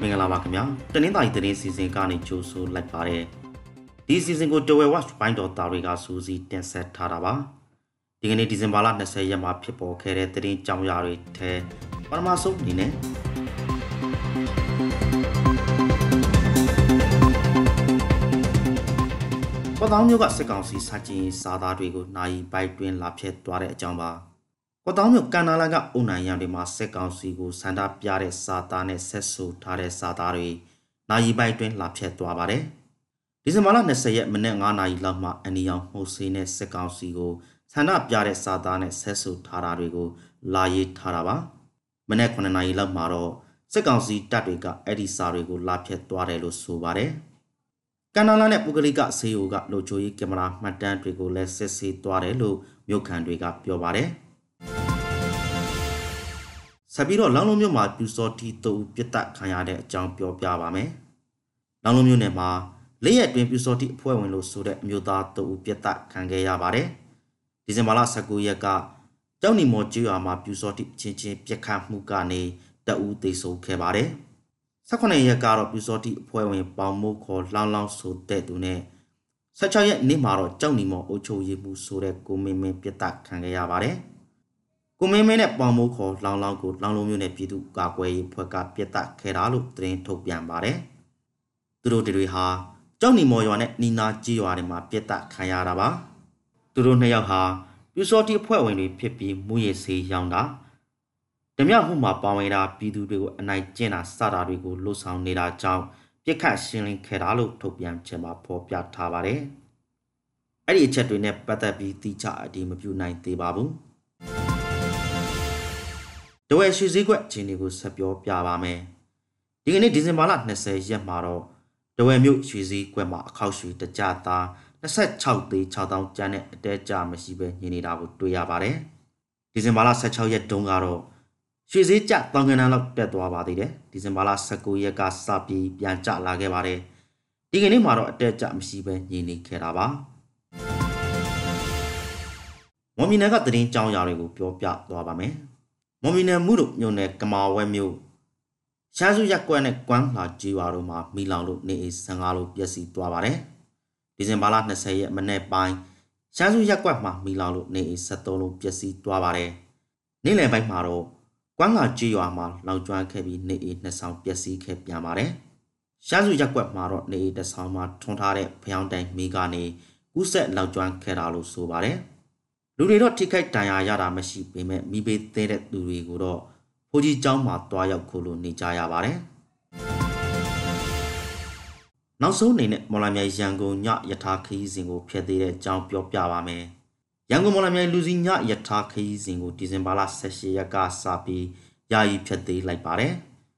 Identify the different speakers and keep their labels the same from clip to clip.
Speaker 1: မင်္ဂလာပါခင်ဗျာတနင်္သာရီသတင်းစီစဉ်ကနေကြိုဆိုလိုက်ပါတယ်ဒီစီစဉ်ကိုတဝဲဝက်ဘိုင်းဒေါ်တာတွေကစူးစီးတင်ဆက်ထားတာပါဒီကနေ့ဒီဇင်ဘာလ20ရက်မှာဖြစ်ပေါ်ခဲ့တဲ့သတင်းကြောင်းရာတွေထဲပထမဆုံးအနေနဲ့ ပတောင်းမျိုးကစစ်ကောင်စီစာချင်းစာသားတွေကိုနိုင်ပိုက်တွင်လာဖြတ်သွားတဲ့အကြောင်းပါကောတောင်းမြို့ကန်နာလာကအုံနိုင်ရံတွေမှာစစ်ကောင်စီကိုစန္ဒပြတဲ့စာသားနဲ့ဆက်ဆူထားတဲ့စာသားတွေနိုင်ပိုက်တွင်လာဖြတ်သွားပါတယ်ဒီဇင်ဘာလ20ရက်မနေ့9နာရီလောက်မှာအနီရောင်မှုဆေးနဲ့စစ်ကောင်စီကိုဆန္ဒပြတဲ့စာသားနဲ့ဆက်ဆူထားတာတွေကိုလာရေးထားတာပါမနေ့9နာရီလောက်မှာတော့ စစ်ကောင်စီတပ်တွေကအဲ့ဒီစာတွေကိုလာဖြတ်သွားတယ်လို့ဆိုပါတယ်ကန်နာလာနဲ့ပုဂလိကဆေးအိုကလိုချိုကြီးကင်မရာမှတ်တမ်းတွေကိုလည်းစစ်ဆေးသွားတယ်လို့မြို့ခံတွေကပြောပါတယ်ဆက်ပြီးတော့လောင်လုံးမြို့မှာပြူစောတီတူပြစ်တက်ခံရတဲ့အကြောင်းပြောပြပါမယ်။လောင်လုံးမြို့နယ်မှာလက်ရက်တွင်ပြူစောတီအဖွဲ့ဝင်လို့ဆိုတဲ့အမျိုးသားတူပြစ်တက်ခံခဲ့ရပါတယ်။ဒီဇင်ဘာလ19ရက်ကကျောင်းနီမော်ကျွာမှာပြူစောတီချင်းချင်းပြက်ခတ်မှုကနေ တအူးသိဆုံးခဲ့ပါတယ်။18ရက်ကတော့ပြူစောတီအဖွဲ့ဝင်ပေါင်မိုးခေါ်လောင်းလောင်းဆိုတဲ့သူနဲ့16ရက်နေ့မှာတော့ကျောင်းနီမော်အုပ်ချုပ်ရေးမှုဆိုတဲ့ကိုမင်းမင်းပြစ်တက်ခံခဲ့ရပါတယ်။ကိုမင်းမင်းနဲ့ပေါင်မိုးခေါ်လောင်လောင်ကိုလောင်လုံးမျိုးနဲ့ပြည်သူ့ကာကွယ်ရေးဖွဲ့ကပြစ်တက်ခဲ့တာလို့သတင်းထုတ်ပြန်ပါတယ်။သူတို့တွေဟာကြောက်နီမော်ရွာနဲ့နီနာကြီးရွာတွေမှာပြစ်တက်ခံရတာပါ။သူတို့နှစ်ယောက်ဟာပြူစောတိအဖွဲ့ဝင်တွေဖြစ်ပြီးမူရည်စေးရောင်းတာ ဓမြမှုမှာပါဝင်တာပြည်သူတွေကိုအနိုင်ကျင့်တာစတာတွေကိုလှုပ်ဆောင်နေတာကြောင့်ပြစ်ခတ်ရှင်းလင်းခဲ့တာလို့ထုတ်ပြန်ချက်မှာဖော်ပြထားပါတယ်။အဲ့ဒီအချက်တွေနဲ့ပတ်သက်ပြီးတိကျအတည်မပြုနိုင်သေးပါဘူး။တဝဲရွှေစည်းကွက်အခြေအနေကိုဆက်ပြောပြပါမယ်။ဒီကနေ့ဒီဇင်ဘာလ20ရက်မှာတော့တဝဲမြို့ရွှေစည်းကွက်မှာအခောက်ရွှေတကြသား26သေး6000ကျန်းတဲ့အတဲကြမရှိပဲညင်နေတာကိုတွေ့ရပါတယ်။ဒီဇင်ဘာလ16ရက်တုန်းကတော့ ရွှေစည်းကျတောင်ကနန်းလောက်တက်သွားပါသေးတယ်။ဒီဇင်ဘာလ19ရက်ကစပြီးပြန်ကျလာခဲ့ပါတယ်။ဒီကနေ့မှာတော့အတဲကြမရှိပဲညင်နေခဲ့တာပါ။မွန်မီနယ်ကသတင်းကြောင်းရာတွေကိုပြောပြသွားပါမယ်။မော်မီနယ်မှုတို့မြို့နယ်ကမာဝဲမြို့ရှားစုရက်ကွက်နဲ့ကွမ်းလာကြီးရွာတို့မှာမိလောင်လို့နေအိမ်15လုံးပျက်စီးသွားပါတယ်။ဒီဇင်ဘာလ20ရက်မနေ့ပိုင်းရှားစုရက်ကွက်မှာမိလောင်လို့နေအိမ်73လုံးပျက်စီးသွားပါတယ်။နေ့လယ်ပိုင်းမှာတော့ ကွမ်းလာကြီးရွာမှာလောင်ကျွမ်းခဲ့ပြီးနေအိမ်2ဆောင်ပျက်စီးခဲ့ပြန်ပါတယ်။ရှားစုရက်ကွက်မှာတော့နေအိမ်တစ်ဆောင်မှာထွန်းထားတဲ့ဖျောင်းတိုင်မိကနေကူးဆက်လောင်ကျွမ်းခဲ့တာလို့ဆိုပါတယ်။လူတွေတော့ထိခိုက်ဒဏ်ရာရတာမရှိပေမဲ့မိဘေးသေးတဲ့သူတွေကိုတော့ဖိုးကြီးကျောင်းမှာတွားရောက်ခိုးလို့နေကြရပါတယ်။နောက်ဆုံးအနေနဲ့မော်လာမြိုင်ရန်ကုန်ညယထာခီးစဉ်ကိုဖျက်သေးတဲ့အကြောင်းပြောပြပါမယ်။ ရန်ကုန်မော်လာမြိုင်လူစီညယထာခီးစဉ်ကိုဒီဇင်ဘာလ18ရက်ကစပြီးယာယီဖျက်သေးလိုက်ပါတယ်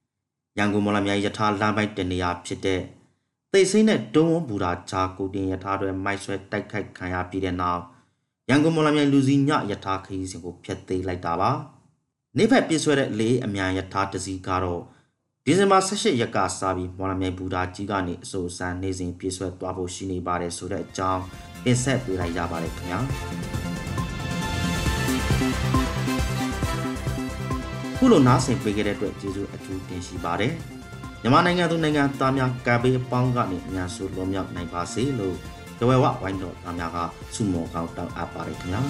Speaker 1: ။ရန်ကုန်မော်လာမြိုင်ယထာလမ်းပိုင်းတနေရာဖြစ်တဲ့သိစိမ့်နဲ့တုံးဝဘူတာဂျာကိုတင်ယထာတွေမိုက်ဆွဲတိုက်ခိုက်ခံရပြီးတဲ့နောက်ရန်ကုန်မော်လမြိုင်လူစီညယထာခရီးစဉ်ကိုဖျက်သိမ်းလိုက်တာပါနေဖက်ပြည့်ဆွဲတဲ့လေးအမြန်ယထာတစီကတော့ဒီဇင်ဘာ18ရက်ကစပြီးမော်လမြိုင်ဘူတာကြီးကနေအစိုးစံနေစဉ်ပြည့်ဆွဲသွားဖို့ရှိနေပါတယ်ဆိုတဲ့အကြောင်းတင်ဆက်ပေးလိုက်ရပါတယ်ခင်ဗျာ ခုလိုနားဆင်ပေးခဲ့တဲ့အတွက်ကျေးဇူးအထူးတင်ရှိပါတယ်မြန်မာနိုင်ငံသူနိုင်ငံသားများကဘေးအပေါင်းကနေအများစုလွန်မြောက်နိုင်ပါစေလို့တဝဲဝဝိုင်းတော်သားများကစုမော်ကောင်းတောင်းအပ်ပါတယ်ခင်ဗျာ